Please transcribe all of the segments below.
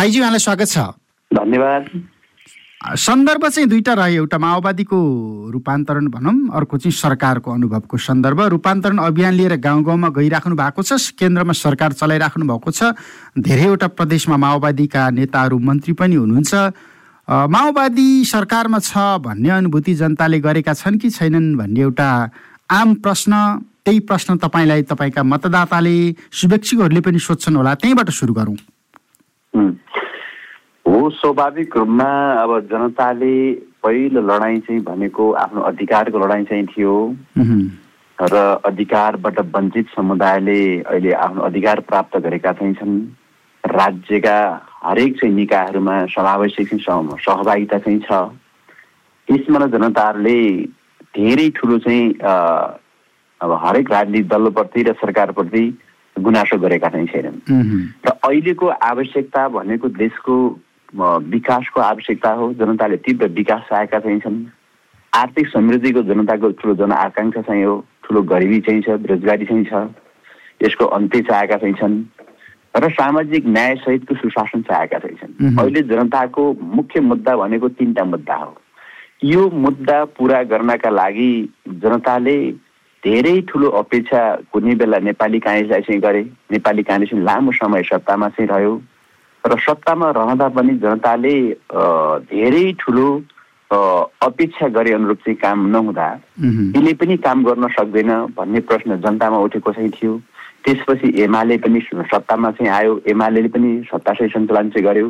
साईजी यहाँलाई स्वागत छ। धन्यवाद। सन्दर्भ चाहिँ दुईवटा रह्यो। एउटा माओवादीको रूपान्तरण भनौँ अर्को चाहिँ सरकारको अनुभवको सन्दर्भ। रूपान्तरण अभियान लिएर गाउँ गाउँमा गइराख्नु भएको छ केन्द्रमा सरकार चलाइराख्नु भएको छ। धेरैवटा प्रदेशमा माओवादीका नेताहरू मन्त्री पनि हुनुहुन्छ। माओवादी सरकारमा छ भन्ने अनुभूति जनताले गरेका छन् कि छैनन् भन्ने एउटा आम प्रश्न। त्यही प्रश्न तपाईँलाई तपाईँका मतदाताले शुभेच्छुकहरूले पनि सोध्छन् होला। त्यहीँबाट सुरु गरौँ। हो स्वाभाविक रूपमा अब जनताले पहिलो लडाइँ चाहिँ भनेको आफ्नो अधिकारको लडाइँ चाहिँ थियो। र अधिकारबाट वञ्चित समुदायले अहिले आफ्नो अधिकार प्राप्त गरेका चाहिँ छन्। राज्यका हरेक चाहिँ निकायहरूमा समावेशी चाहिँ सहभागिता चाहिँ छ। यसमा जनताहरूले धेरै ठुलो चाहिँ अब हरेक राजनीतिक दलप्रति र सरकारप्रति गुनासो गरेका चाहिँ छैनन्। र अहिलेको आवश्यकता भनेको देशको विकासको आवश्यकता हो जनताले तीव्र विकास चाहेका चाहिँ छन्। आर्थिक समृद्धिको जनताको ठुलो जनआकाङ्क्षा चाहिँ हो ठुलो गरिबी चाहिँ छ बेरोजगारी चाहिँ छ। यसको अन्त्य चाहेका चाहिँ छन् र सामाजिक न्याय सहितको सुशासन चाहेका चाहिँ छन्। अहिले जनताको मुख्य मुद्दा भनेको तिनवटा मुद्दा हो। यो मुद्दा पुरा गर्नका लागि जनताले धेरै ठुलो अपेक्षा कुनै बेला नेपाली काङ्ग्रेसलाई चाहिँ गरे। नेपाली काङ्ग्रेस लामो समय सत्तामा चाहिँ रह्यो। र सत्तामा रहँदा पनि जनताले धेरै ठुलो अपेक्षा गरे अनुरूप चाहिँ काम नहुँदा यसले पनि काम गर्न सक्दैन भन्ने प्रश्न जनतामा उठेको चाहिँ थियो। त्यसपछि एमाले पनि सत्तामा चाहिँ आयो। एमाले पनि सत्ता सही सञ्चालन चाहिँ गर्यो।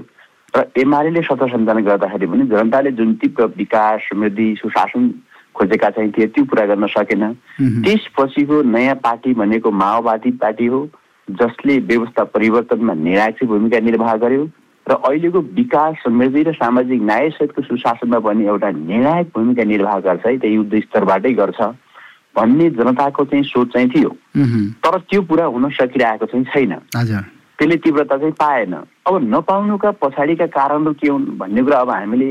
र एमाले सत्ता सञ्चालन गर्दाखेरि पनि जनताले जुन तीव्र विकास समृद्धि सुशासन खोजेका चाहिँ थिए त्यो पुरा गर्न सकेन। त्यसपछिको नयाँ पार्टी भनेको माओवादी पार्टी हो। जसले व्यवस्था परिवर्तनमा निर्णायक भूमिका निर्वाह गर्यो र अहिलेको विकास समृद्धि र सामाजिक न्याय सहितको सुशासनमा पनि एउटा निर्णायक भूमिका निर्वाह गर्छ है त्यो युद्ध स्तरबाटै गर्छ भन्ने जनताको चाहिँ सोच चाहिँ थियो। तर त्यो पुरा हुन सकिरहेको चाहिँ छैन। त्यसले तीव्रता चाहिँ पाएन। अब नपाउनुका पछाडिका कारणहरू के हुन् भन्ने कुरा अब हामीले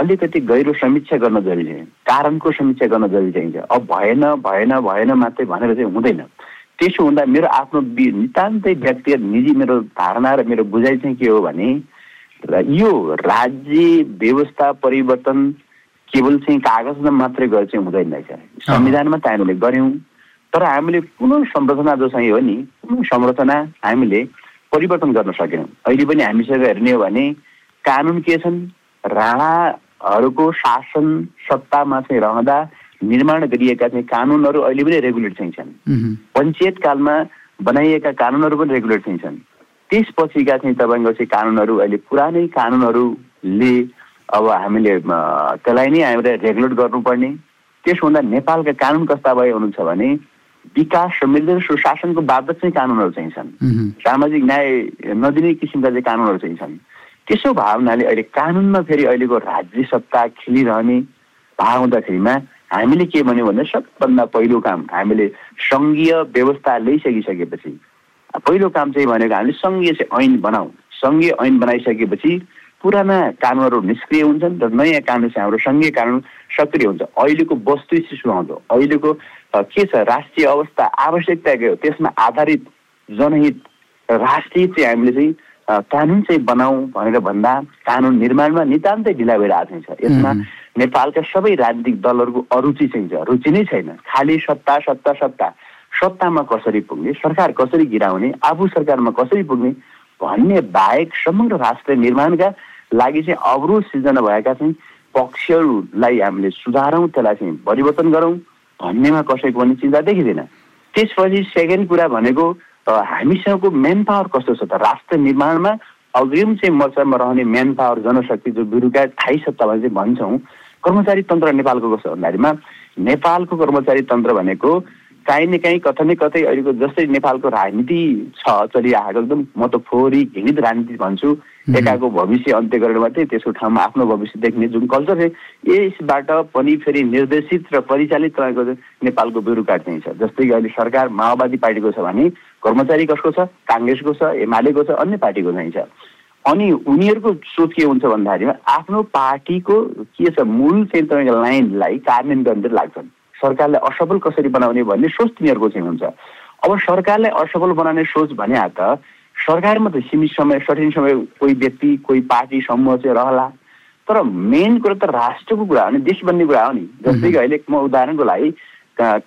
अलिकति गहिरो समीक्षा गर्न जरुरी छ। कारणको समीक्षा गर्न जरुरी चाहिन्छ अब भएन भएन भएन मात्रै भनेर चाहिँ हुँदैन। त्यसो हुँदा मेरो आफ्नो नितान्तै व्यक्तिगत निजी मेरो धारणा र मेरो बुझाइ चाहिँ के हो भने यो राज्य व्यवस्था परिवर्तन केवल चाहिँ कागजमा मात्रै गरे चाहिँ हुँदैन रहेछ। संविधानमा त हामीले गऱ्यौँ तर हामीले पुनः संरचना जो चाहिँ हो नि पुनः संरचना हामीले परिवर्तन गर्न सकेनौँ अहिले पनि हामीसँग हेर्ने हो भने कानुन के छन्? राणाहरूको शासन सत्तामा चाहिँ रहँदा निर्माण गरिएका चाहिँ कानुनहरू अहिले पनि रेगुलेट चाहिँ छन्। पञ्चायत कालमा बनाइएका कानुनहरू पनि रेगुलेट चाहिँ छन् त्यसपछिका चाहिँ तपाईँको चाहिँ कानुनहरू अहिले पुरानै कानुनहरूले अब हामीले त्यसलाई नै हामीले रेगुलेट गर्नुपर्ने। त्यसो हुँदा नेपालका कानुन कस्ता भए हुनुहुन्छ भने विकास समृद्धि सुशासनको बाबत चाहिँ कानुनहरू चाहिँ छन्। सामाजिक न्याय नदिने किसिमका चाहिँ कानुनहरू चाहिँ छन्। त्यसो भावनाले अहिले कानुनमा फेरि अहिलेको राज्य सत्ता खेलिरहने भाव हुँदाखेरिमा हामीले के भन्यो भने सबभन्दा पहिलो काम हामीले सङ्घीय व्यवस्था ल्याइसकिसकेपछि पहिलो काम चाहिँ भनेको हामीले सङ्घीय चाहिँ ऐन बनाऊ। सङ्घीय ऐन बनाइसकेपछि पुराना कानुनहरू निष्क्रिय हुन्छन् र नयाँ कानुन चाहिँ हाम्रो सङ्घीय कानुन सक्रिय हुन्छ। अहिलेको वस्तु शिशु आउँदो अहिलेको के छ राष्ट्रिय अवस्था आवश्यकता के हो? त्यसमा आधारित जनहित राष्ट्रिय चाहिँ हामीले चाहिँ कानुन चाहिँ बनाऊ भनेर भन्दा कानुन निर्माणमा नितान्तै ढिला भइरहेको छ यसमा नेपालका सबै राजनीतिक दलहरूको अरुचि चाहिँ छ। रुचि नै छैन। खालि सत्ता सत्ता सत्ता। सत्तामा कसरी पुग्ने? सरकार कसरी गिराउने? आफू सरकारमा कसरी पुग्ने? भन्ने बाहेक समग्र राष्ट्र निर्माणका लागि चाहिँ अवरोध सिर्जना भएका चाहिँ पक्षहरूलाई हामीले सुधारौँ त्यसलाई चाहिँ परिवर्तन गरौँ भन्नेमा कसैको पनि चिन्ता देखिँदैन। त्यसपछि सेकेन्ड कुरा भनेको हामीसँगको मेन पावर कस्तो छ त? राष्ट्र निर्माणमा अग्रिम चाहिँ मोर्चामा रहने म्यान पावर जनशक्ति जो थाहै सत्ता भने चाहिँ भन्छौँ कर्मचारी तन्त्र नेपालको कस्तो भन्दाखेरिमा नेपालको कर्मचारी तन्त्र भनेको काहीँ न काहीँ कतै न कतै अहिलेको जस्तै नेपालको राजनीति छ चलिआएको एकदम म त फोहोरी घृणित राजनीति भन्छु। एकाको भविष्य अन्त्य गरेर मात्रै त्यसको ठाउँमा आफ्नो भविष्य देख्ने जुन कल्चर छ यसबाट पनि फेरि निर्देशित र परिचालित रहेको नेपालको ब्युरोक्राट चाहिँ छ। जस्तै कि अहिले सरकार माओवादी पार्टीको छ भने कर्मचारी कसको छ काङ्ग्रेसको छ एमालेको छ अन्य पार्टीको चाहिँ छ। अनि उनीहरूको सोच के हुन्छ भन्दाखेरिमा आफ्नो पार्टीको के छ मूल चाहिँ तपाईँको लाइनलाई कार्यान्वयन गर्न लाग्छन्। सरकारलाई असफल कसरी बनाउने भन्ने सोच तिनीहरूको चाहिँ हुन्छ। अब सरकारलाई असफल बनाउने सोच भने त सरकारमा त सीमित समय सठिन समय कोही व्यक्ति कोही पार्टी समूह चाहिँ रहला। तर मेन कुरा त राष्ट्रको कुरा हो नि देश बन्ने कुरा हो नि। जस्तै कि अहिले म उदाहरणको लागि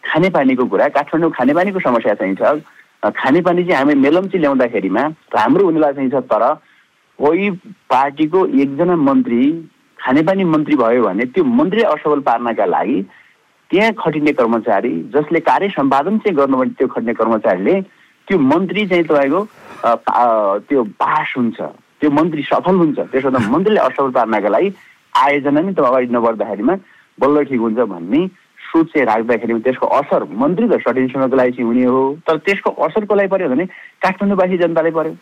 खानेपानीको कुरा काठमाडौँ खानेपानीको समस्या चाहिँ छ। खानेपानी चाहिँ हामी मेलम्ची ल्याउँदाखेरिमा राम्रो हुनेलाई चाहिँ छ तर कोही पार्टीको एकजना मन्त्री खानेपानी मन्त्री भयो भने त्यो मन्त्री असफल पार्नका लागि त्यहाँ खटिने कर्मचारी जसले कार्य सम्पादन चाहिँ गर्नुपर्ने त्यो खट्ने कर्मचारीले त्यो मन्त्री चाहिँ तपाईँको त्यो पास हुन्छ। त्यो मन्त्री सफल हुन्छ। त्यसो त मन्त्रीले असफल पार्नका लागि आयोजना नै त अगाडि नबढ्दाखेरिमा बल्ल ठिक हुन्छ भन्ने सोच चाहिँ राख्दाखेरि त्यसको असर मन्त्री त सटिन समयको लागि चाहिँ हुने हो। तर त्यसको असर कसलाई पर्यो भने काठमाडौँवासी जनतालाई पर्यो।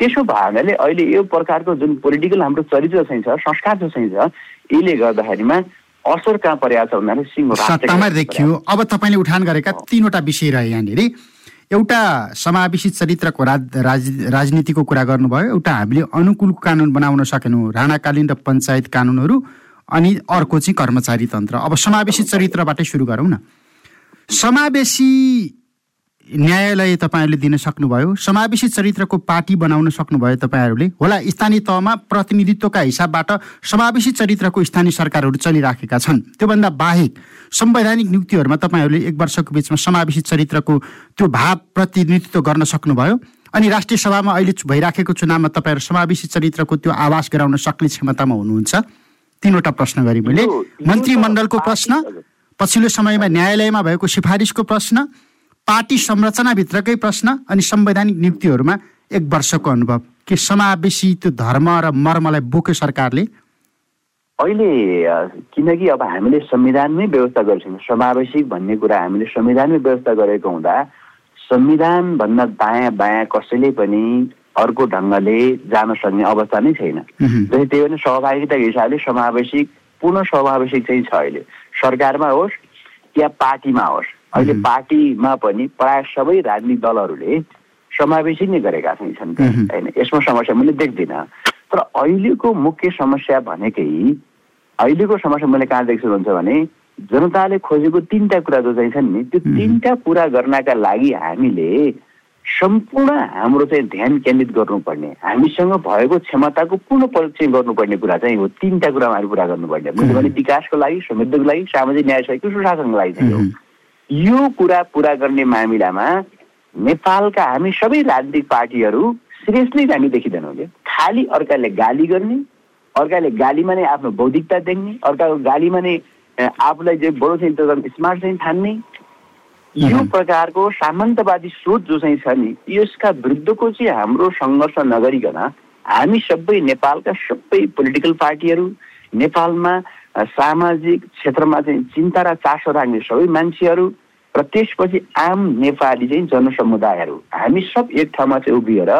त्यसो भएनाले अहिले यो प्रकारको जुन पोलिटिकल हाम्रो चरित्र चाहिँ छ संस्कार जो चाहिँ छ यसले गर्दाखेरिमा असर कहाँ परेको छ भन्दाखेरि सिंह देखियो। अब तपाईँले उठान गरेका तिनवटा विषय रहे यहाँनिर एउटा समावेशी चरित्रको राज राजनीतिको कुरा गर्नुभयो। एउटा हामीले अनुकूल कानुन बनाउन सकेनौँ राणाकालीन र पञ्चायत कानुनहरू अनि अर्को चाहिँ कर्मचारी तन्त्र। अब समावेशी चरित्रबाटै सुरु गरौँ न। समावेशी न्यायालय तपाईँहरूले दिन सक्नुभयो समावेशी चरित्रको पार्टी बनाउन सक्नुभयो तपाईँहरूले होला स्थानीय तहमा प्रतिनिधित्वका हिसाबबाट समावेशी चरित्रको स्थानीय सरकारहरू चलिराखेका छन्। त्योभन्दा बाहेक संवैधानिक नियुक्तिहरूमा तपाईँहरूले एक वर्षको बिचमा समावेशी चरित्रको त्यो भाव प्रतिनिधित्व गर्न सक्नुभयो अनि राष्ट्रिय सभामा अहिले भइराखेको चुनावमा तपाईँहरू समावेशी चरित्रको त्यो आवास गराउन सक्ने क्षमतामा हुनुहुन्छ? तिनवटा प्रश्न गरेँ मैले। मन्त्रीमण्डलको प्रश्न पछिल्लो समयमा न्यायालयमा भएको सिफारिसको प्रश्न पार्टी संरचनाभित्रकै प्रश्न अनि संवैधानिक नियुक्तिहरूमा एक वर्षको अनुभव। के समावेशी त्यो धर्म र मर्मलाई बोक्यो सरकारले? अहिले किनकि अब हामीले संविधानमै व्यवस्था गर्छौँ। समावेशी भन्ने कुरा हामीले संविधानमै व्यवस्था गरेको हुँदा संविधानभन्दा दायाँ बायाँ कसैले पनि अर्को ढङ्गले जान सक्ने अवस्था नै छैन। जस्तै त्यही भने सहभागिताको हिसाबले समावेशी पूर्ण समावेशी चाहिँ छ अहिले। सरकारमा होस् या पार्टीमा होस्। अहिले पार्टीमा पनि प्राय सबै राजनीतिक दलहरूले समावेशी नै गरेका चाहिँ छन्। होइन यसमा समस्या मैले देख्दिनँ। तर अहिलेको मुख्य समस्या भनेकै अहिलेको समस्या मैले कहाँ देख्छु भन्छ भने जनताले खोजेको तिनवटा कुरा जो चाहिँ छन् नि त्यो तिनवटा कुरा गर्नका लागि हामीले सम्पूर्ण हाम्रो चाहिँ ध्यान केन्द्रित गर्नुपर्ने हामीसँग भएको क्षमताको पूर्ण परीक्षण गर्नुपर्ने कुरा चाहिँ हो तिनवटा कुरामा हामी पुरा गर्नुपर्ने मैले भने विकासको लागि समृद्धिको लागि सामाजिक न्याय सहितको सुशासनको लागि चाहिँ हो। यो कुरा पुरा गर्ने मामिलामा नेपालका हामी सबै राजनीतिक पार्टीहरू सिरियसली हामी देखिँदैनौँ क्या खालि अर्काले गाली गर्ने अर्काले गालीमा नै आफ्नो बौद्धिकता देख्ने अर्काको गालीमा नै आफूलाई चाहिँ बडो चाहिँ एकदम स्मार्ट चाहिँ ठान्ने। यो प्रकारको सामन्तवादी सोच जो चाहिँ छ नि यसका विरुद्धको चाहिँ हाम्रो सङ्घर्ष नगरिकन हामी सबै नेपालका सबै पोलिटिकल पार्टीहरू नेपालमा सामाजिक क्षेत्रमा चाहिँ चिन्ता र चासो राख्ने सबै मान्छेहरू र त्यसपछि आम नेपाली चाहिँ जनसमुदायहरू। हामी सब एक ठाउँमा चाहिँ उभिएर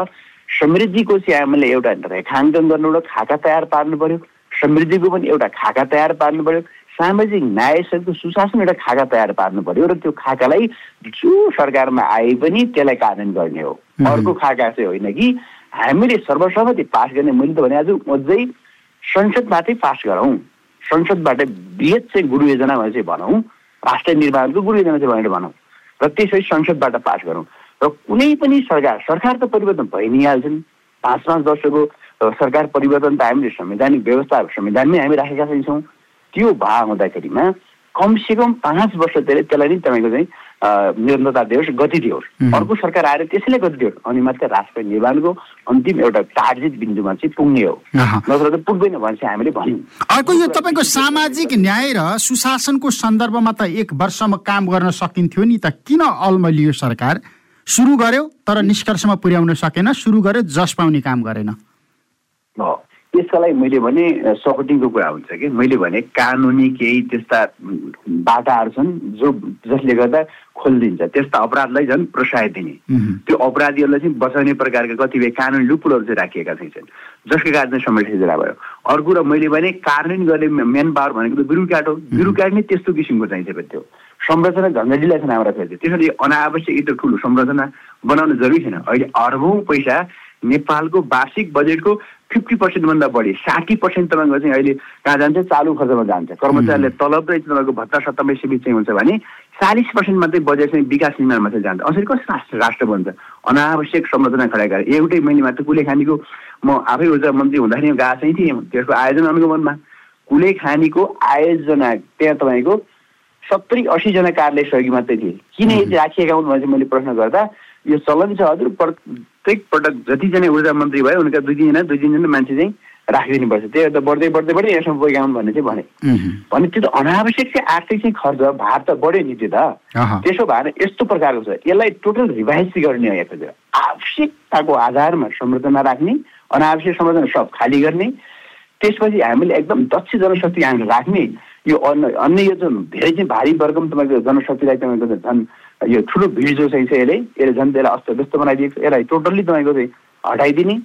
समृद्धिको चाहिँ हामीले एउटा रेखाङ्कन गर्नु एउटा खाका तयार पार्नु पर्यो समृद्धिको पनि एउटा खाका तयार पार्नु पर्यो सामाजिक न्यायसहितको सुशासन एउटा खाका तयार पार्नु पर्यो र त्यो खाकालाई जो सरकारमा आए पनि त्यसलाई कार्यान्वयन गर्ने हो। अर्को खाका चाहिँ होइन कि हामीले सर्वसम्मति पास गर्ने मैले त भने आज अझै संसदबाटै पास गरौँ। संसदबाट बृहत चाहिँ गुरु योजना चाहिँ भनौँ राष्ट्रिय निर्माणको गुरु योजना चाहिँ भनेर भनौँ। र त्यसरी संसदबाट पास गरौँ। र कुनै पनि सरकार सरकार त परिवर्तन भइ नै हाल्छन् पाँच पाँच वर्षको सरकार परिवर्तन त हामीले संवैधानिक व्यवस्था संविधानमै हामी राखेका चाहिँ छौँ त्यो भए हुँदाखेरिमा कमसेकम पाँच वर्ष धेरै त्यसलाई नै तपाईँको चाहिँ निरन्तरता दियोस् गति दियोस्। अर्को सरकार आएर त्यसैले गति दियोस्। अनि मात्रै राष्ट्र निर्माणको अन्तिम एउटा टार्जेट बिन्दुमा चाहिँ पुग्ने हो। नत्र त पुग्दैन भने चाहिँ हामीले भन्यौँ। अर्को यो तपाईँको सामाजिक न्याय र सुशासनको सन्दर्भमा त एक वर्षमा काम गर्न सकिन्थ्यो नि त। किन अल्मलियो सरकार? सुरु गर्यो तर निष्कर्षमा पुर्याउन सकेन। सुरु गर्यो जस पाउने काम गरेन। त्यसका लागि मैले भने सपोर्टिङको कुरा हुन्छ कि? मैले भने कानुनी केही त्यस्ता बाटाहरू छन् जो जसले गर्दा खोलिदिन्छ। त्यस्ता अपराधलाई झन् प्रोत्साहित दिने। त्यो अपराधीहरूलाई चाहिँ बचाउने प्रकारका कतिपय कानुनी लुपुलहरू चाहिँ राखिएका चाहिँ छन्। जसको कारण चाहिँ समस्या भयो। अर्को कुरा मैले भने कार्यान्वयन गर्ने मेन पावर भनेको त ब्युरोक्राट हो। ब्युरोक्राट नै त्यस्तो किसिमको चाहिन्छ फेरि त्यो। संरचना झन्झटिला छन् हाम्रा फेरि। त्यसरी अनावश्यक यस्तो ठुलो संरचना बनाउन जरुरी छैन। अहिले अर्बौँ पैसा नेपालको वार्षिक बजेटको फिफ्टी पर्सेन्टभन्दा बढी साठी पर्सेन्ट तपाईँको चाहिँ अहिले कहाँ जान्छ चालु खर्चमा जान्छ। कर्मचारीले तलब र तपाईँको भत्ता सत्तामा सीमित चाहिँ हुन्छ भने चालिस पर्सेन्ट मात्रै बजेट चाहिँ विकास निर्माण मात्रै जान्छ। असरी कस्तो राष्ट्र राष्ट्र बन्छ? अनावश्यक संरचना खडा गरेर एउटै महिना मात्र कुले खानीको म आफै ऊर्जा मन्त्री हुँदाखेरि गएको चाहिँ थिएँ। त्यसको आयोजना अनुगमनमा कुले खानीको आयोजना त्यहाँ तपाईँको सत्तरी असीजना कार्यालय सहयोगी मात्रै थिए। किन यति राखिएका हुन् भने चाहिँ मैले प्रश्न गर्दा यो चलन छ हजुर प्रत्येक पटक जतिजना ऊर्जा मन्त्री भयो उनका दुई तिनजना दुई तिनजना मान्छे चाहिँ राखिदिनुपर्छ त्यही त बढ्दै बढ्दै बढ्दै यसमा पुगाउँ भन्ने चाहिँ भने। भने त्यो त अनावश्यक चाहिँ आर्थिक चाहिँ खर्च भार त बढ्यो नि त्यो त। त्यसो भएर यस्तो प्रकारको छ। यसलाई टोटल रिभाइज गर्ने हो यहाँ आवश्यकताको आधारमा संरचना राख्ने अनावश्यक संरचना सब खाली गर्ने। त्यसपछि हामीले एकदम दक्ष जनशक्ति हामीले राख्ने। यो अन्य अन्य यो जुन धेरै चाहिँ भारी वर्गम तपाईँको जनशक्तिलाई तपाईँको झन् यो ठुलो भिड जो चाहिँ यसले यसले झन् त्यसलाई अस्त व्यस्त बनाइदिएको छ। यसलाई टोटल्ली तपाईँको चाहिँ हटाइदिने।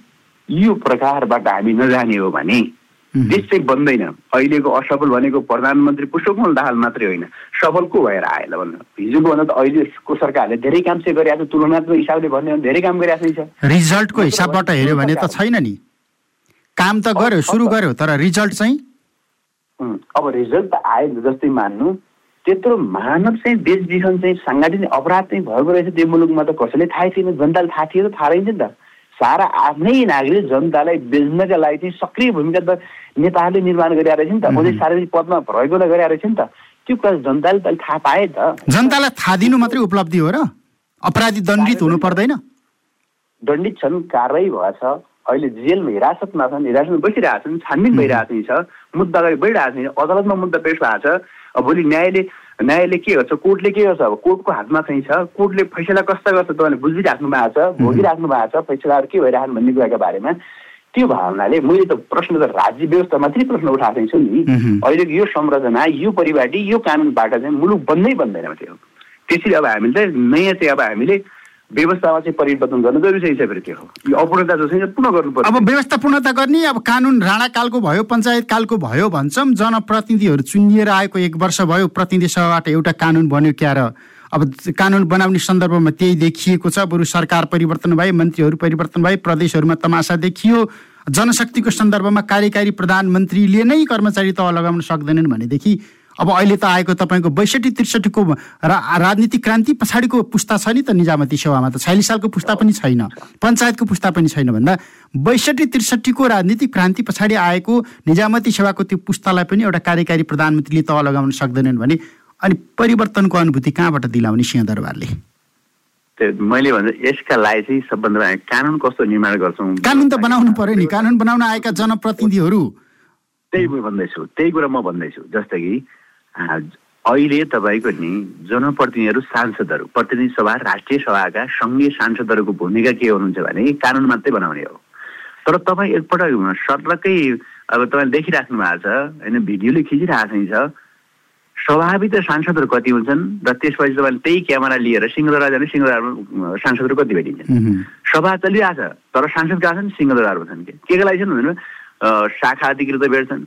यो प्रकारबाट हामी नजाने हो भने देश चाहिँ बन्दैन। अहिलेको असफल भनेको प्रधानमन्त्री पुष्पकमल दाहाल मात्रै होइन। सफल को भएर आएन भन्नु? हिजोको भन्दा त अहिलेको सरकारले धेरै काम चाहिँ गरिरहेको छ। तुलनात्मक हिसाबले भन्यो भने धेरै काम गरिरहेको छ। रिजल्टको हिसाबबाट हेऱ्यो भने त छैन नि। काम त गर्यो सुरु गर्यो तर रिजल्ट चाहिँ? अब रिजल्ट त आयो जस्तै मान्नु। त्यत्रो मानव चाहिँ देश विखन चाहिँ साङ्घातिक अपराध चाहिँ भएको रहेछ त्यो मुलुकमा त कसैले थाहै थिएन जनताले थाहा थियो त थाहा रहेछ नि त। सारा आफ्नै नागरिक जनतालाई बेच्नका लागि चाहिँ सक्रिय भूमिका त नेताहरूले निर्माण गरिरहेको रहेछ नि त उनी सार्वजनिक पदमा भएकोलाई गरिरहेको रहेछ नि त। त्यो कुरा जनताले त थाहा पाए त। जनतालाई थाहा दिनु मात्रै उपलब्धि हो र? अपराधी दण्डित हुनु पर्दैन। दण्डित छन् कारवाही भएछ। अहिले जेलमा हिरासतमा छन् हिरासतमा बसिरहेको छन् छानबिन भइरहेको छ मुद्दा अगाडि बढिरहेको छ अदालतमा मुद्दा पेश भएको छ। भोलि न्यायले न्यायले के गर्छ कोर्टले के गर्छ अब? कोर्टको हातमा चाहिँ छ। कोर्टले फैसला कस्ता गर्छ तपाईँले बुझिराख्नु भएको छ भोगिराख्नु भएको छ फैसलाहरू के भइरहन् भन्ने कुराको बारेमा। त्यो भावनाले मैले त प्रश्न त राज्य व्यवस्था मात्रै प्रश्न उठाएको छु नि। अहिलेको यो संरचना यो परिपाटी यो कानुनबाट चाहिँ मुलुक बन्दै बन्दैन त्यो त्यसरी अब हामीले नयाँ चाहिँ अब हामीले व्यवस्थामा चाहिँ परिवर्तन गर्नु जरुरी छ फेरि त्यो यो अपूर्णता जो छ गर्नु अब व्यवस्था पूर्णता गर्ने अब कानुन राणा कालको भयो पञ्चायत कालको भयो भन्छौँ जनप्रतिनिधिहरू चुनिएर आएको एक वर्ष भयो प्रतिनिधि सभाबाट एउटा कानुन बन्यो क्या र अब कानुन बनाउने सन्दर्भमा त्यही देखिएको छ बरु सरकार परिवर्तन भए मन्त्रीहरू परिवर्तन भए प्रदेशहरूमा तमासा देखियो। जनशक्तिको सन्दर्भमा कार्यकारी प्रधानमन्त्रीले नै कर्मचारी तह लगाउन सक्दैनन् भनेदेखि अब अहिले त आएको तपाईँको बैसठी त्रिसठीको रा राजनीतिक क्रान्ति पछाडिको पुस्ता छ नि त निजामती सेवामा त। छयालिस सालको पुस्ता पनि छैन। पञ्चायतको पुस्ता पनि छैन भन्दा। बैसठी त्रिसठीको राजनीतिक क्रान्ति पछाडि आएको निजामती सेवाको त्यो पुस्तालाई पनि एउटा कार्यकारी प्रधानमन्त्रीले तह लगाउन सक्दैनन् भने अनि परिवर्तनको अनुभूति कहाँबाट दिलाउने सिंहदरबारले मैले भन्दा यसका लागि चाहिँ सबभन्दा कानुन कस्तो निर्माण गर्छौँ? कानुन त बनाउनु पर्यो नि। कानुन बनाउन आएका जनप्रतिनिधिहरू। त्यही भन्दैछु। त्यही कुरा म भन्दैछु। जस्तै कि अहिले तपाईँको नि जनप्रतिनिधिहरू सांसदहरू प्रतिनिधि सभा राष्ट्रिय सभाका सङ्घीय सांसदहरूको भूमिका के हुनुहुन्छ भने कानुन मात्रै बनाउने हो। तर तपाईँ एकपल्ट सर्लकै अब तपाईँले देखिराख्नु भएको छ होइन भिडियोले खिचिरहेको छ स्वाभाविक सांसदहरू कति हुन्छन् र त्यसपछि तपाईँले त्यही क्यामेरा लिएर सिंहदरबार जाने सिंहदरबारमा सांसदहरू कति भेटिन्छन्? सभा चलिरहेको छ तर सांसद कहाँ छन् सिंहदरबारमा छन् के? के लागि छन् भन्नु शाखा अधिकृत भेट्छन्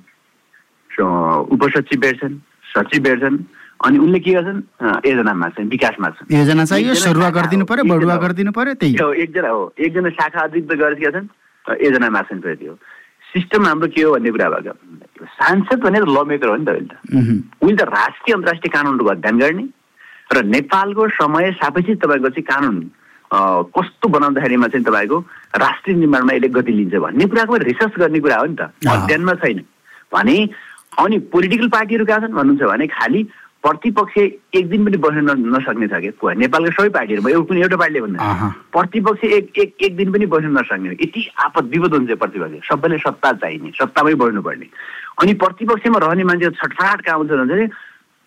उपसचिव भेट्छन् सचिव भेट्छन्। अनि उनले के गर्छन्? योजना माग्छन् विकास माग्छन् योजना चाहियो सरुवा गरिदिनु पर्यो बढुवा गरिदिनु पर्यो त्यही हो। एकजना हो एकजना शाखा अधिकृत गरेर के गर्छन्? माग्छन् फेरि त्यो। सिस्टम हाम्रो के हो भन्ने कुरा भएको सांसद भनेर ल मेकर हो नि त अहिले त। उहिले त राष्ट्रिय अन्तर्राष्ट्रिय कानुनको अध्ययन गर्ने र नेपालको समय सापेक्षित तपाईँको चाहिँ कानुन कस्तो बनाउँदाखेरिमा चाहिँ तपाईँको राष्ट्रिय निर्माणमा यसले गति लिन्छ भन्ने कुराको रिसर्च गर्ने कुरा हो नि त। अध्ययनमा छैन। भने अनि पोलिटिकल पार्टीहरू कहाँ छन् भन्नुहुन्छ भने खालि प्रतिपक्ष एक दिन पनि बस्न नसक्ने छ कि नेपालको सबै पार्टीहरू भयो कुनै एउटा पार्टीले भन्दा प्रतिपक्ष एक एक एक दिन पनि बस्न नसक्ने। यति आपद विपद हुन्छ प्रतिपक्ष। सबैले सत्ता चाहिने सत्तामै बढ्नुपर्ने। अनि प्रतिपक्षमा रहने मान्छे छटफाट कहाँ हुन्छ भने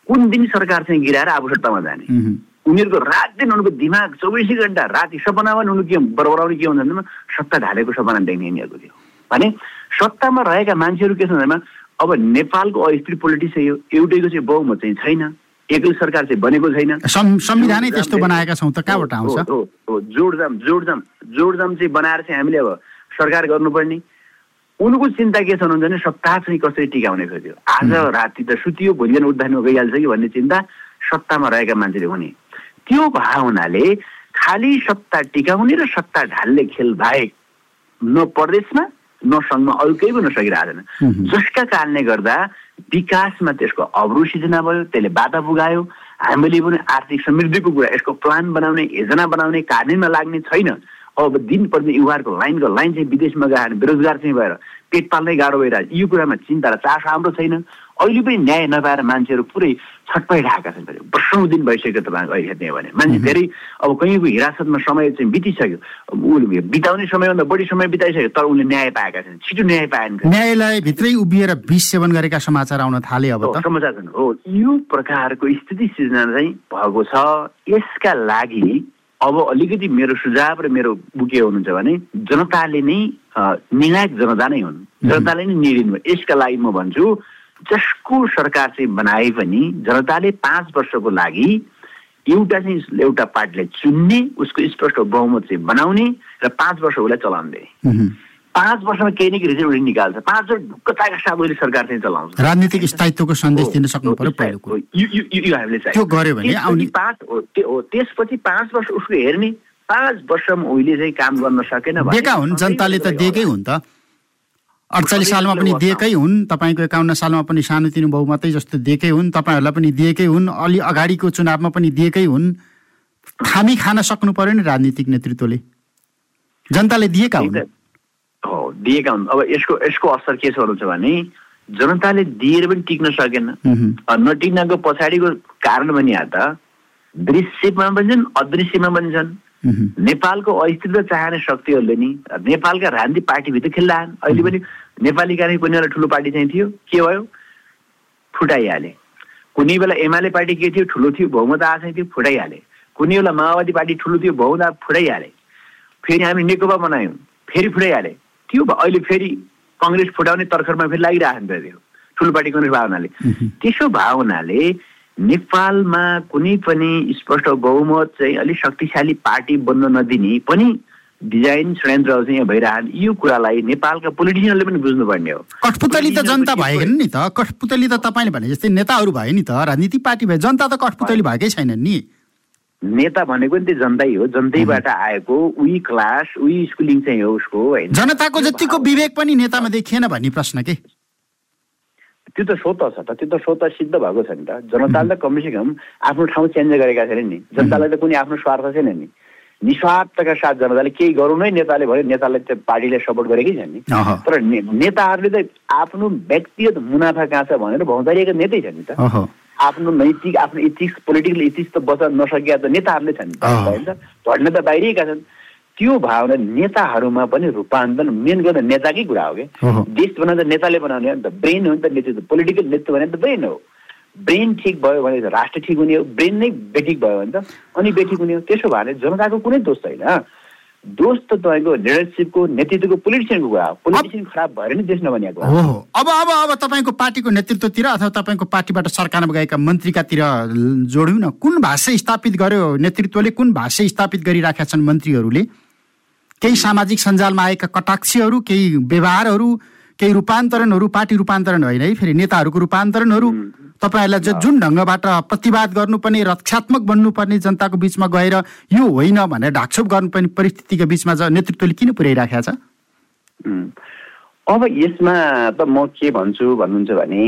कुन दिन सरकार चाहिँ गिराएर आफू सत्तामा जाने? उनीहरूको रात दिन उनीहरूको दिमाग चौबिसै घन्टा राति सपनामा उनीहरू के बरबराउने के हुन्छ भने सत्ता ढालेको सपना देख्ने यिनीहरूको थियो। भने सत्तामा रहेका मान्छेहरू के छ भन्दामा अब नेपालको अस्थिर पोलिटिक्स यो एउटैको चाहिँ बहुमत चाहिँ छैन। एक्लै सरकार चाहिँ बनेको छैन। संविधानै त्यस्तो बनाएका छौँ त। कहाँबाट आउँछ? जोडजाम जोडजाम जोडजाम चाहिँ बनाएर चाहिँ हामीले अब सरकार गर्नुपर्ने। उनको चिन्ता के छ भने सत्ता चाहिँ कसरी टिकाउने खोज्यो आज राति त सुतियो भोलि बिहान उद्धारमा गइहाल्छ कि भन्ने चिन्ता सत्तामा रहेका मान्छेले हुने। त्यो भावनाले खालि सत्ता टिकाउने र सत्ता ढाल्ने खेल बाहेक न। प्रदेशमा नसङ्गमा अरू केही पनि नसकिरहेको छैन। जसका कारणले गर्दा विकासमा त्यसको अवरोध सिर्जना भयो त्यसले बाधा पुगायो। हामीले पनि आर्थिक समृद्धिको कुरा यसको प्लान बनाउने योजना बनाउने कार्यान्वयनमा लाग्ने छैन। अब दिन प्रतिदिन युवाहरूको लाइनको लाइन चाहिँ विदेशमा गएर बेरोजगार चाहिँ भएर पेट पाल्नै गाह्रो भइरहेको यो कुरामा चिन्ता र चासो हाम्रो छैन। अहिले पनि न्याय नपाएर मान्छेहरू पुरै छटपाइरहेका छन् वर्षौँ दिन भइसक्यो तपाईँको अहिले हेर्ने हो भने। मान्छे धेरै अब कहीँको हिरासतमा समय चाहिँ बितिसक्यो। उसले बिताउने समयभन्दा बढी समय बिताइसक्यो तर उनले न्याय पाएका छन् छिटो न्याय पाएन न्यायालय भित्रै उभिएर विष सेवन गरेका समाचार आउन थाले अब समाचार छन्। हो यो प्रकारको स्थिति सिर्जना चाहिँ भएको छ। यसका लागि अब अलिकति मेरो सुझाव र मेरो बुके हुनुहुन्छ भने जनताले नै निर्णायक जनता नै हुन्। जनताले नै निर्णय यसका लागि म भन्छु जसको सरकार चाहिँ बनाए पनि जनताले पाँच वर्षको लागि एउटा चाहिँ एउटा पार्टीलाई चुन्ने उसको स्पष्ट बहुमत चाहिँ बनाउने र पाँच वर्ष उसलाई चलाउने पाँच वर्षमा केही न केही रिजल्ट निकाल्छ। पाँच वर्ष ढुक्कताका साथ अहिले सरकार चाहिँ चलाउँछ। राजनीतिक स्थायित्वको सन्देश दिन सक्नु पर्यो यो हामीले चाहिँ पाँच हो त्यसपछि पाँच वर्ष उसको हेर्ने पाँच वर्षमा उहिले चाहिँ काम गर्न सकेन हुन् जनताले त दिएकै हुन् त। अडचालिस सालमा पनि दिएकै हुन् तपाईँको एकाउन्न सालमा पनि सानोतिनो बहुमतै जस्तो दिएकै हुन् तपाईँहरूलाई पनि दिएकै हुन् अलि अगाडिको चुनावमा पनि दिएकै हुन्। थामी खान सक्नु पर्यो नि राजनीतिक नेतृत्वले। जनताले दिएका हुन्। हो दिएका हुन्। अब यसको यसको असर के छ भने जनताले दिएर पनि टिक्न सकेन। नटिक्नको पछाडिको कारण त दृश्यमा पनि छन् अदृश्यमा पनि छन्। नेपालको अस्तित्व चाहने शक्तिहरूले नि नेपालका राजनीतिक पार्टीभित्र खेल्लान्। अहिले पनि नेपाली कार्य कुनै बेला ठुलो पार्टी चाहिँ थियो। के भयो? फुटाइहाले। कुनै बेला एमाले पार्टी के थियो? ठुलो थियो बहुमत आशा थियो फुटाइहाले। कुनै बेला माओवादी पार्टी ठुलो थियो बहुमत फुटाइहाले। फेरि हामी नेकपा बनायौँ फेरि फुटाइहाले। थियो अहिले फेरि कङ्ग्रेस फुटाउने तर्खरमा फेरि लागिरहेको थियो ठुलो पार्टी कङ्ग्रेस भावनाले। त्यसो भावनाले नेपालमा कुनै पनि स्पष्ट बहुमत चाहिँ अलिक शक्तिशाली पार्टी बन्न नदिने पनि डिजाइन षड्यन्त्र चाहिँ यहाँ भइरहन्। यो कुरालाई नेपालका पोलिटिसियनले पनि बुझ्नुपर्ने हो। कठपुतली त जनता भएन नि त। कठपुतली त तपाईँले भने जस्तै नेताहरू भयो नि त राजनीतिक पार्टी भयो जनता त कठपुतली भएकै छैन नि। नेता भनेको नि त्यो जनतै हो। जनतैबाट आएको उही क्लास उही स्कुलिङ चाहिँ हो उसको होइन? जनताको जतिको विवेक पनि नेतामा देखिएन भन्ने प्रश्न के? त्यो त स्वत छ त त्यो त स्वत सिद्ध भएको छ नि. त जनताले त कमसे कम आफ्नो ठाउँ चेन्ज गरेका छैन नि जनतालाई त कुनै आफ्नो स्वार्थ छैन नि निस्वार्थका साथ जनताले? केही गरौँ नै नेताले भन्यो नेताले त्यो पार्टीलाई सपोर्ट गरेकै छ नि तर नेताहरूले त आफ्नो व्यक्तिगत मुनाफा कहाँ छ भनेर भौतारिएका नेतै छ नि त आफ्नो नैतिक आफ्नो इथिक्स पोलिटिकल इथिक्स त बचाउन नसकेका त नेताहरूले छन् होइन भन्ने त बाहिरिएका छन् त्यो भावना नेताहरूमा पनि रूपान्तरण मेन गर्न नेताकै कुरा हो कि? देश बनाउँदा नेताले बनाउने हो नि त। ब्रेन हो नि त नेतृत्व पोलिटिकल नेतृत्व भने त ब्रेन हो। ब्रेन ठिक भयो भने राष्ट्र ठिक हुने हो। ब्रेन नै बेठिक भयो भने त अनि बेठिक हुने हो। त्यसो भए जनताको कुनै दोष छैन दोष त तपाईँको लिडरसिपको नेतृत्वको पोलिटिसियनको कुरा हो। पोलिटिसियन खराब भएर नै देश नबनिएको हो। अब अब अब तपाईँको पार्टीको नेतृत्वतिर अथवा तपाईँको पार्टीबाट सरकारमा गएका मन्त्रीकातिर जोड्यौँ न। कुन भाषा स्थापित गर्यो? नेतृत्वले कुन भाषा स्थापित गरिराखेका छन् मन्त्रीहरूले? केही सामाजिक सञ्जालमा आएका कटाक्षहरू केही व्यवहारहरू केही रूपान्तरणहरू पार्टी रूपान्तरण होइन है फेरि नेताहरूको रूपान्तरणहरू तपाईँहरूलाई जुन ढङ्गबाट प्रतिवाद गर्नुपर्ने रक्षात्मक बन्नुपर्ने जनताको बिचमा गएर यो होइन भनेर ढाकछोप गर्नुपर्ने परिस्थितिको बिचमा नेतृत्वले किन पुर्याइराखेको छ? अब यसमा त म के भन्छु भन्नुहुन्छ भने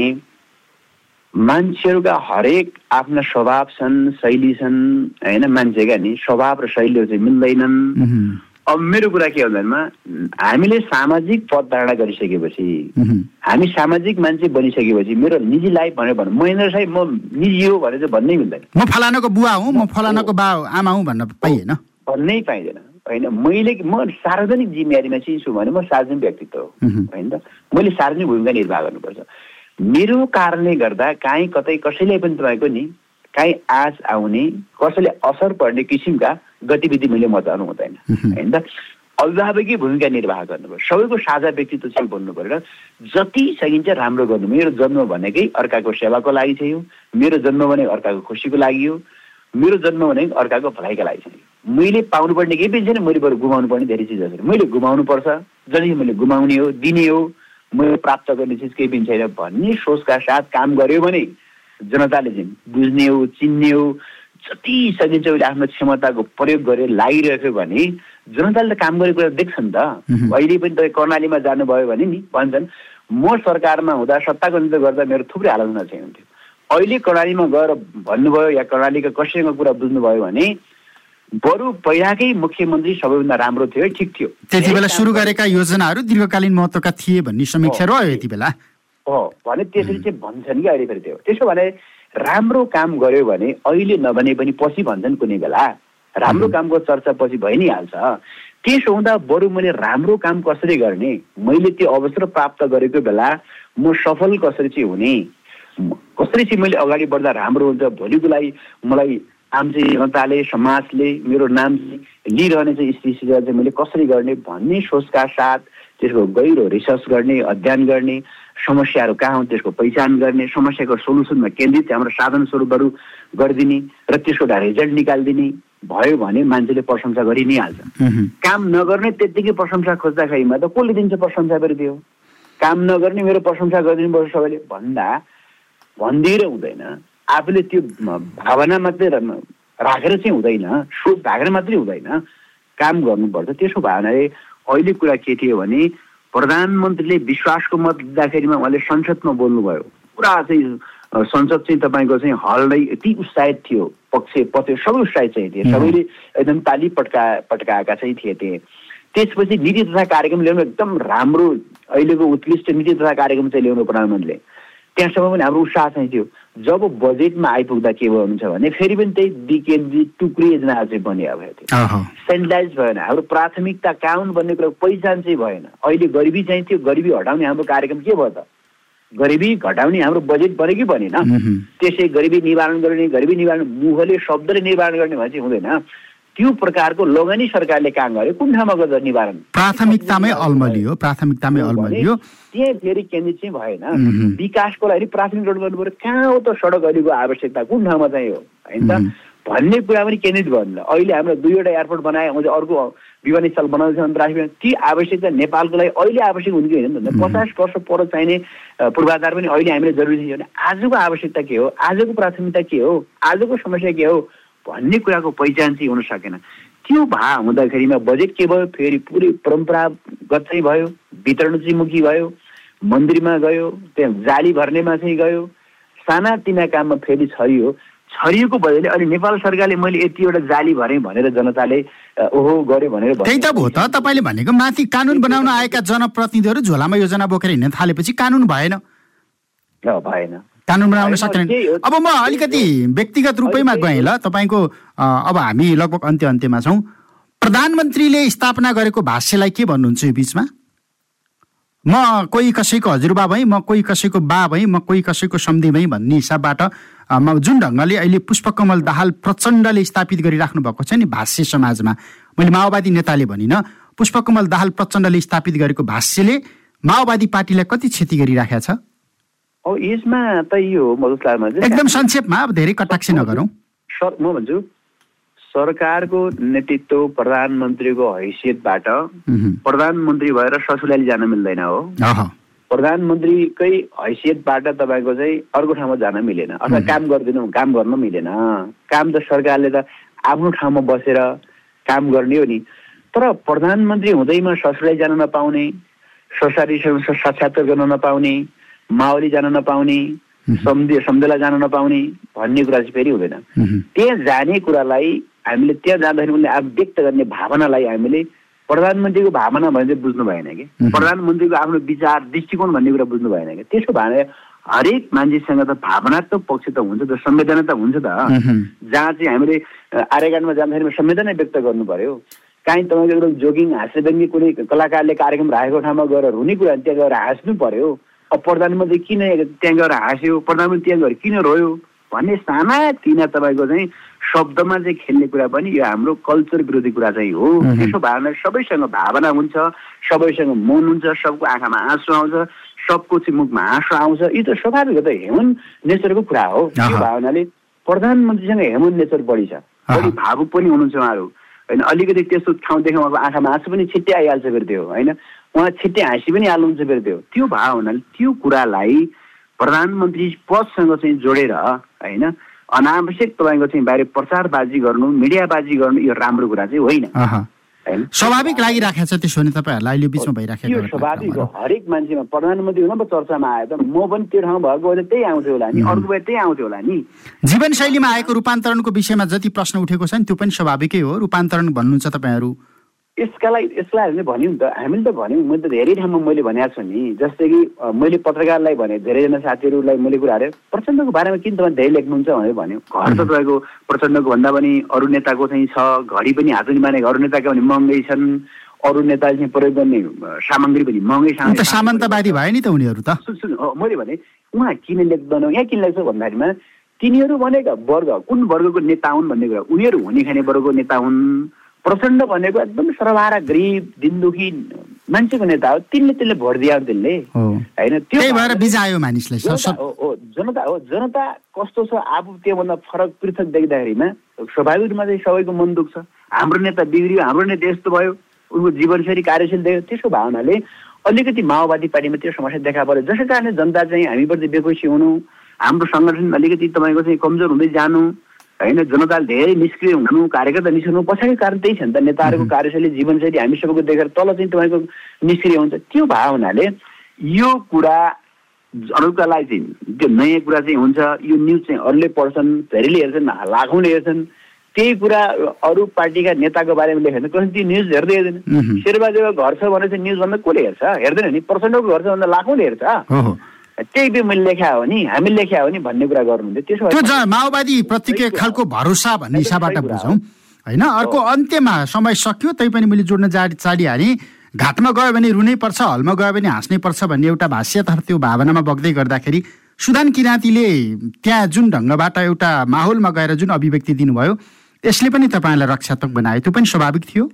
मान्छेहरूका हरेक आफ्ना स्वभाव छन् शैली छन् होइन मान्छेका नि स्वभाव र शैलीहरू चाहिँ मिल्दैनन्। अब मेरो कुरा के भन्दामा हामीले सामाजिक पद धारणा गरिसकेपछि हामी सामाजिक मान्छे बनिसकेपछि मेरो निजी लाइफ भनेर भन्नु महेन्द्र साहब म निजी हो भनेर चाहिँ भन्नै मिल्दैन म फलानाको बुवा हुँ म फलानाको बा आमा हुँ भन्न पाइएन। भन्नै पाइँदैन। होइन मैले म सार्वजनिक जिम्मेवारीमा चाहिँ छु भने म सार्वजनिक व्यक्तित्व हो। होइन त मैले सार्वजनिक भूमिका निर्वाह गर्नुपर्छ। मेरो कारणले गर्दा काहीँ कतै कसैले पनि तपाईँको नि काहीँ आश आउने कसैले असर पर्ने किसिमका गतिविधि मैले मचाउनु हुँदैन। होइन? त अभिभावकीय भूमिका निर्वाह गर्नु पर्यो सबैको साझा व्यक्तित्व चाहिँ बोल्नु पऱ्यो र जति सकिन्छ राम्रो गर्नु। मेरो जन्म भनेकै अर्काको सेवाको लागि चाहिँ हो मेरो जन्म भनेको अर्काको खुसीको लागि हो। मेरो जन्म भनेको अर्काको भलाइका लागि चाहिँ मैले पाउनुपर्ने केही पनि छैन। मैले बरु गुमाउनु पर्ने धेरै चिजहरू मैले गुमाउनु पर्छ जति मैले गुमाउने हो दिने हो मैले प्राप्त गर्ने चिज केही पनि छैन भन्ने सोचका साथ काम गर्यो भने जनताले चाहिँ बुझ्ने हो चिन्ने हो जति सकिन्छ उसले आफ्नो क्षमताको प्रयोग गरेर लागिरहेको भने जनताले त काम गरेको कुरा देख्छ नि त। अहिले पनि तपाईँ कर्णालीमा जानुभयो भने नि भन्छन् म सरकारमा हुँदा सत्ताको नेतृत्व गर्दा मेरो थुप्रै आलोचना चाहिँ हुन्थ्यो। अहिले कर्णालीमा गएर भन्नुभयो या कर्णालीका कसैसँग कुरा बुझ्नुभयो भने बरु पहिलाकै मुख्यमन्त्री सबैभन्दा राम्रो थियो ठिक थियो। त्यति बेला सुरु गरेका योजनाहरू दीर्घकालीन महत्त्वका थिए भन्ने समीक्षा रह्यो यति बेला। हो। भने त्यसरी चाहिँ भन्छन् कि अहिले फेरि त्यो। त्यसो भने राम्रो काम गर्यो भने अहिले नभने पनि पछि भन्छन् कुनै बेला। राम्रो कामको चर्चा पछि भइ नै हाल्छ। त्यसो हुँदा बरु मैले राम्रो काम कसरी गर्ने? मैले त्यो अवसर प्राप्त गरेको बेला म सफल कसरी चाहिँ हुने? कसरी चाहिँ मैले अगाडि बढ्दा राम्रो हुन्छ भोलिको लागि मलाई आम चाहिँ जनताले समाजले मेरो नाम लिइरहने चाहिँ स्थिति चाहिँ मैले कसरी गर्ने भन्ने सोचका साथ त्यसको गहिरो रिसर्च गर्ने अध्ययन गर्ने समस्याहरू कहाँ हुन् त्यसको पहिचान गर्ने समस्याको सोल्युसनमा केन्द्रित हाम्रो साधन स्वरूपहरू गरिदिने र त्यसको एउटा रिजल्ट निकालिदिने भयो भने मान्छेले प्रशंसा गरि नै हाल्छ। काम नगर्ने त्यत्तिकै प्रशंसा खोज्दाखेरिमा त कसले दिन्छ प्रशंसा फेरि त्यो काम नगर्ने मेरो प्रशंसा गरिदिनु पर्छ सबैले। भन्दा भनिदिएर हुँदैन। आफूले त्यो भावना मात्रै राखेर चाहिँ हुँदैन। सोच राखेर मात्रै हुँदैन। काम गर्नुपर्छ। त्यसो भावनाले अहिले कुरा के थियो भने प्रधानमन्त्रीले विश्वासको मत दिँदाखेरिमा उहाँले संसदमा बोल्नुभयो। पुरा चाहिँ संसद चाहिँ तपाईँको चाहिँ हल नै यति उत्साहित थियो पक्ष पक्ष सबै उत्साहित चाहिँ थिए। सबैले एकदम ताली पट्का पट्काएका चाहिँ थिए त्यहाँ। त्यसपछि नीति तथा कार्यक्रम ल्याउनु एकदम राम्रो अहिलेको उत्कृष्ट नीति तथा कार्यक्रम चाहिँ ल्याउनु प्रधानमन्त्रीले। त्यहाँसम्म पनि हाम्रो उत्साह चाहिँ थियो। जब बजेटमा आइपुग्दा के भन्नुहुन्छ भने फेरि पनि त्यही विकेन्द्रित टुक्री योजना चाहिँ भयो थियो। सेन्ट्रलाइज भएन। हाम्रो प्राथमिकता कानुन भन्ने कुरा पहिचान चाहिँ भएन। अहिले गरिबी चाहिँ थियो गरिबी हटाउने हाम्रो कार्यक्रम के भयो त? गरिबी घटाउने हाम्रो बजेट बन्यो कि बनेन त्यसै गरिबी निवारण गर्ने गरिबी निवारण मुखले शब्दले निवारण गर्ने भने चाहिँ हुँदैन। त्यो प्रकारको लगानी सरकारले काम गर्यो। कुन ठाउँमा गर्दा निवारण? प्राथमिकतामै अलमलियो प्राथमिकतामै अलमलियो। त्यहाँ फेरि केन्द्रित चाहिँ भएन। विकासको लागि प्राथमिक रोड गर्नु पऱ्यो कहाँ हो त सडक अहिलेको आवश्यकता? कुन ठाउँमा चाहिँ हो? होइन त? भन्ने कुरा पनि केन्द्रित भयो अहिले हाम्रो दुईवटा एयरपोर्ट बनाए अझै अर्को विमानस्थल बनाउँदैछ अन्तर्राष्ट्रिय ती आवश्यकता नेपालको लागि अहिले आवश्यक हुन्छ कि होइन पचास वर्ष पर चाहिने पूर्वाधार पनि अहिले हामीले जरुरी छ भने आजको आवश्यकता के हो? आजको प्राथमिकता के हो? आजको समस्या के हो? भन्ने कुराको पहिचान चाहिँ हुन सकेन। त्यो भा हुँदाखेरिमा बजेट के भयो? फेरि पुरै परम्परागत चाहिँ भयो वितरण चाहिँ मुखी भयो मन्दिरमा गयो त्यहाँ जाली भर्नेमा चाहिँ गयो। सानातिना काममा फेरि छरियो। छरिएको भएले अहिले नेपाल सरकारले मैले यतिवटा जाली भरेँ भनेर जनताले ओहो गर्यो भनेर त्यही त भयो त तपाईँले भनेको माथि कानुन बनाउन आएका जनप्रतिनिधिहरू झोलामा योजना बोकेर हिँड्न थालेपछि कानुन भएन। भएन। कानुन बनाउन सकेन अब म अलिकति व्यक्तिगत रूपैमा गएँ ल तपाईँको अब हामी लगभग अन्त्य अन्त्यमा छौँ। प्रधानमन्त्रीले स्थापना गरेको भाष्यलाई के भन्नुहुन्छ यो बिचमा? म कोही कसैको हजुरबा भएँ म कोही कसैको बा भएँ म कोही कसैको सम्धि भएँ भन्ने हिसाबबाट म जुन ढङ्गले अहिले पुष्पकमल दाहाल प्रचण्डले स्थापित गरिराख्नु भएको छ नि भाष्य समाजमा मैले माओवादी नेताले भनिनँ पुष्पकमल दाहाल प्रचण्डले स्थापित गरेको भाष्यले माओवादी पार्टीलाई कति क्षति गरिराखेको छ? यसमा त यो एकदम संक्षेपमा अब धेरै कटाक्ष नगरौँ। सर म भन्छु सरकारको नेतृत्व प्रधानमन्त्रीको हैसियतबाट प्रधानमन्त्री भएर ससुराली जान मिल्दैन हो। प्रधानमन्त्रीकै हैसियतबाट तपाईँको चाहिँ अर्को ठाउँमा जान मिलेन। अथवा काम गरिदिनु काम गर्न मिलेन। काम त सरकारले त आफ्नो ठाउँमा बसेर काम गर्ने हो नि। तर प्रधानमन्त्री हुँदैमा ससुराली जान नपाउने सरसारीसँग साक्षात्कार गर्न नपाउने माओली जान नपाउने सम्धि सम्झेला जान नपाउने भन्ने कुरा चाहिँ फेरि हुँदैन। त्यहाँ जाने कुरालाई हामीले त्यहाँ जाँदाखेरि उनले आफू व्यक्त गर्ने भावनालाई हामीले प्रधानमन्त्रीको भावना भने चाहिँ बुझ्नु भएन कि। प्रधानमन्त्रीको आफ्नो विचार दृष्टिकोण भन्ने कुरा बुझ्नु भएन कि। त्यसो भए हरेक मान्छेसँग त भावनात्मक पक्ष त हुन्छ त संवेदना त हुन्छ त। जहाँ चाहिँ हामीले आर्यगानमा जाँदाखेरि संवेदना व्यक्त गर्नु पर्यो। काहीँ तपाईँको एकदम जोगिङ हाँस्यव्यङ्गी कुनै कलाकारले कार्यक्रम राखेको ठाउँमा गएर हुने कुरा त्यहाँ गएर हाँस्नु पर्यो। अब प्रधानमन्त्री किन त्यहाँ गएर हाँस्यो? प्रधानमन्त्री त्यहाँ गएर किन रोयो? भन्ने साना तिना तपाईँको चाहिँ शब्दमा चाहिँ खेल्ने कुरा पनि यो हाम्रो कल्चर विरोधी कुरा चाहिँ हो। त्यसो भावना सबैसँग भावना हुन्छ सबैसँग मन हुन्छ सबको आँखामा आँसु आउँछ सबको चाहिँ मुखमा आँसु आउँछ। यो त स्वाभाविक हो त ह्युमन नेचरको कुरा हो। त्यो भावनाले प्रधानमन्त्रीसँग ह्युमन नेचर बढी छ। बढी भावुक पनि हुनुहुन्छ उहाँहरू। होइन अलिकति त्यस्तो ठाउँ देख्दा उहाँको आँखामा आँसु पनि छिट्टै आइहाल्छ फेरि त्यो होइन? उहाँ छिट्टै हाँसी पनि हाल्नुहुन्छ फेरि त्यो। त्यो भाव हुनाले त्यो कुरालाई प्रधानमन्त्री पदसँग चाहिँ जोडेर होइन अनावश्यक तपाईँको चाहिँ बाहिर प्रचारबाजी गर्नु मिडियाबाजी गर्नु यो राम्रो कुरा चाहिँ होइन। स्वाभाविक लागिराखेको छ त्यसो भने तपाईँहरूलाई। अहिले बिचमा भइराखेको त्यो स्वाभाविक हो। हरेक मान्छेमा प्रधानमन्त्री हुन पो चर्चामा आयो त। म पनि त्यो ठाउँमा भएको भए त्यही आउँथ्यो होला नि। अर्को भए त्यही आउँथ्यो होला नि। जीवनशैलीमा आएको रूपान्तरणको विषयमा जति प्रश्न उठेको छ नि त्यो पनि स्वाभाविकै हो। रूपान्तरण भन्नुहुन्छ तपाईँहरू। यसका लागि यसलाई हामीले भन्यौँ नि त। हामीले त भन्यौँ। मैले त धेरै ठाउँमा मैले भनेको छु नि। जस्तै कि मैले पत्रकारलाई भने धेरैजना साथीहरूलाई मैले कुराहरू प्रचण्डको बारेमा किन तपाईँ धेरै लेख्नुहुन्छ भनेर भन्यो। घर त तपाईँको प्रचण्डको भन्दा पनि अरू नेताको चाहिँ छ घडी पनि हात पनि मानेको अरू नेताको पनि महँगै छन्। अरू नेताले चाहिँ प्रयोग गर्ने सामग्री पनि महँगै सामन्तवादी भयो नि त उनीहरू त। मैले भने उहाँ किन लेख्दैनौ? यहाँ किन लेख्छ भन्दाखेरिमा तिनीहरू भनेका वर्ग कुन वर्गको नेता हुन् भन्ने कुरा। उनीहरू हुने खाने वर्गको नेता हुन्। प्रचण्ड भनेको एकदम सर्वहारा गरिब दिनदुखी मान्छेको नेता हो। तिनले त्यसले भोट दियो हो होइन त्यो बिजायो मानिसलाई जनता हो जनता कस्तो छ आफू त्योभन्दा फरक पृथक देख्दाखेरिमा स्वाभाविक रूपमा चाहिँ सबैको मन दुख्छ। हाम्रो नेता बिग्रियो हाम्रो नेता यस्तो भयो उनको जीवनशैली कार्यशैली देख्यो। त्यसको भावनाले अलिकति माओवादी पार्टीमा त्यो समस्या देखा पर्यो जसै कारणले जनता चाहिँ हामीप्रति बेखुसी हुनु हाम्रो सङ्गठन अलिकति तपाईँको चाहिँ कमजोर हुँदै जानु होइन जनताले धेरै निष्क्रिय हुनु कार्यकर्ता निस्कनु पछाडिको कारण त्यही छ नि त। नेताहरूको कार्यशैली जीवनशैली हामी सबैको देखेर तल चाहिँ तपाईँको निष्क्रिय हुन्छ। त्यो भावनाले यो कुरा अरूका लागि चाहिँ त्यो नयाँ कुरा चाहिँ हुन्छ यो न्युज चाहिँ अरूले पढ्छन् धेरैले हेर्छन् लाखौँले हेर्छन्। त्यही कुरा अरू पार्टीका नेताको बारेमा लेखेर कसै त्यो न्युज हेर्दै हेर्दैन। शेरबहादुरको घर छ भने चाहिँ न्युज भन्दा कसले हेर्छ? हेर्दैन नि। प्रचण्डको घर छ भन्दा लाखौँले हेर्छ। हो हो त्यही पनि मैले लेख्या हो नि हामीले लेख्या हो नि भन्ने कुरा गर्नुहुन्थ्यो। त्यसो माओवादी प्रतिको एक खालको भरोसा भन्ने हिसाबबाट बुझौँ होइन? अर्को अन्त्यमा समय सक्यो तै पनि मैले जोड्न जा चाडिहालेँ घाटमा गयो भने रुनै पर्छ हलमा गयो भने हाँस्नै पर्छ भन्ने एउटा भाष्य त्यो भावनामा बग्दै गर्दाखेरि सुदान किराँतीले त्यहाँ जुन ढङ्गबाट एउटा माहौलमा गएर जुन अभिव्यक्ति दिनुभयो यसले पनि तपाईँलाई रक्षात्मक बनायो। त्यो पनि स्वाभाविक थियो?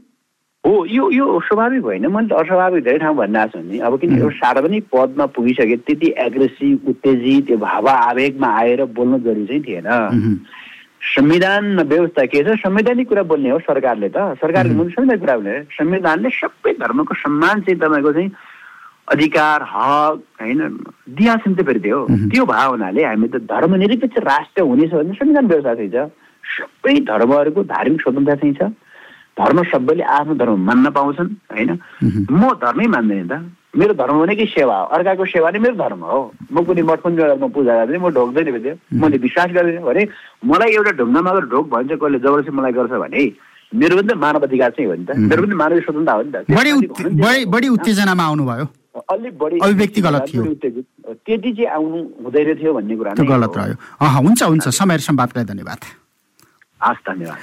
हो यो यो स्वाभाविक होइन। मैले त अस्वाभाविक धेरै ठाउँ भनिरहेको छु नि। अब किन एउटा सार्वजनिक पदमा पुगिसके त्यति एग्रेसिभ उत्तेजित त्यो भाव आवेगमा आएर बोल्नु जरुरी चाहिँ थिएन। संविधान व्यवस्था के छ? संवैधानिक कुरा बोल्ने हो सरकारले त। सरकारले मुख्य संविधानिक कुरा बोल्ने। संविधानले सबै धर्मको सम्मान चाहिँ तपाईँको चाहिँ अधिकार हक होइन दिया त फेरि त्यो। त्यो भावनाले हामी त धर्मनिरपेक्ष राष्ट्र हुनेछ भने संविधान व्यवस्था चाहिँ छ। सबै धर्महरूको धार्मिक स्वतन्त्रता चाहिँ छ। धर्म सबैले आफ्नो धर्म मान्न पाउँछन् होइन? म धर्मै मान्दैन त। मेरो धर्म भनेकै सेवा हो। अर्काको सेवा नै मेरो धर्म हो। म कुनै मठ मन्दिरमा पूजा गर्दैन म ढोक्दैन फेरि मैले विश्वास गर्दैन भने मलाई एउटा ढुङ्गामा गएर ढोक भन्छ कसले जबरजस्ती मलाई गर्छ भने मेरो पनि त मानव अधिकार चाहिँ हो नि त। मेरो पनि मानवीय स्वतन्त्रता हो नि त। बढी उत्तेजनामा आउनुभयो। अलिक बढी अभिव्यक्ति गलत थियो। त्यति चाहिँ आउनु हुँदैन थियो भन्ने कुरा गलत। रह्यो। हुन्छ हुन्छ। समय सम्वादलाई धन्यवाद। हस् धन्यवाद।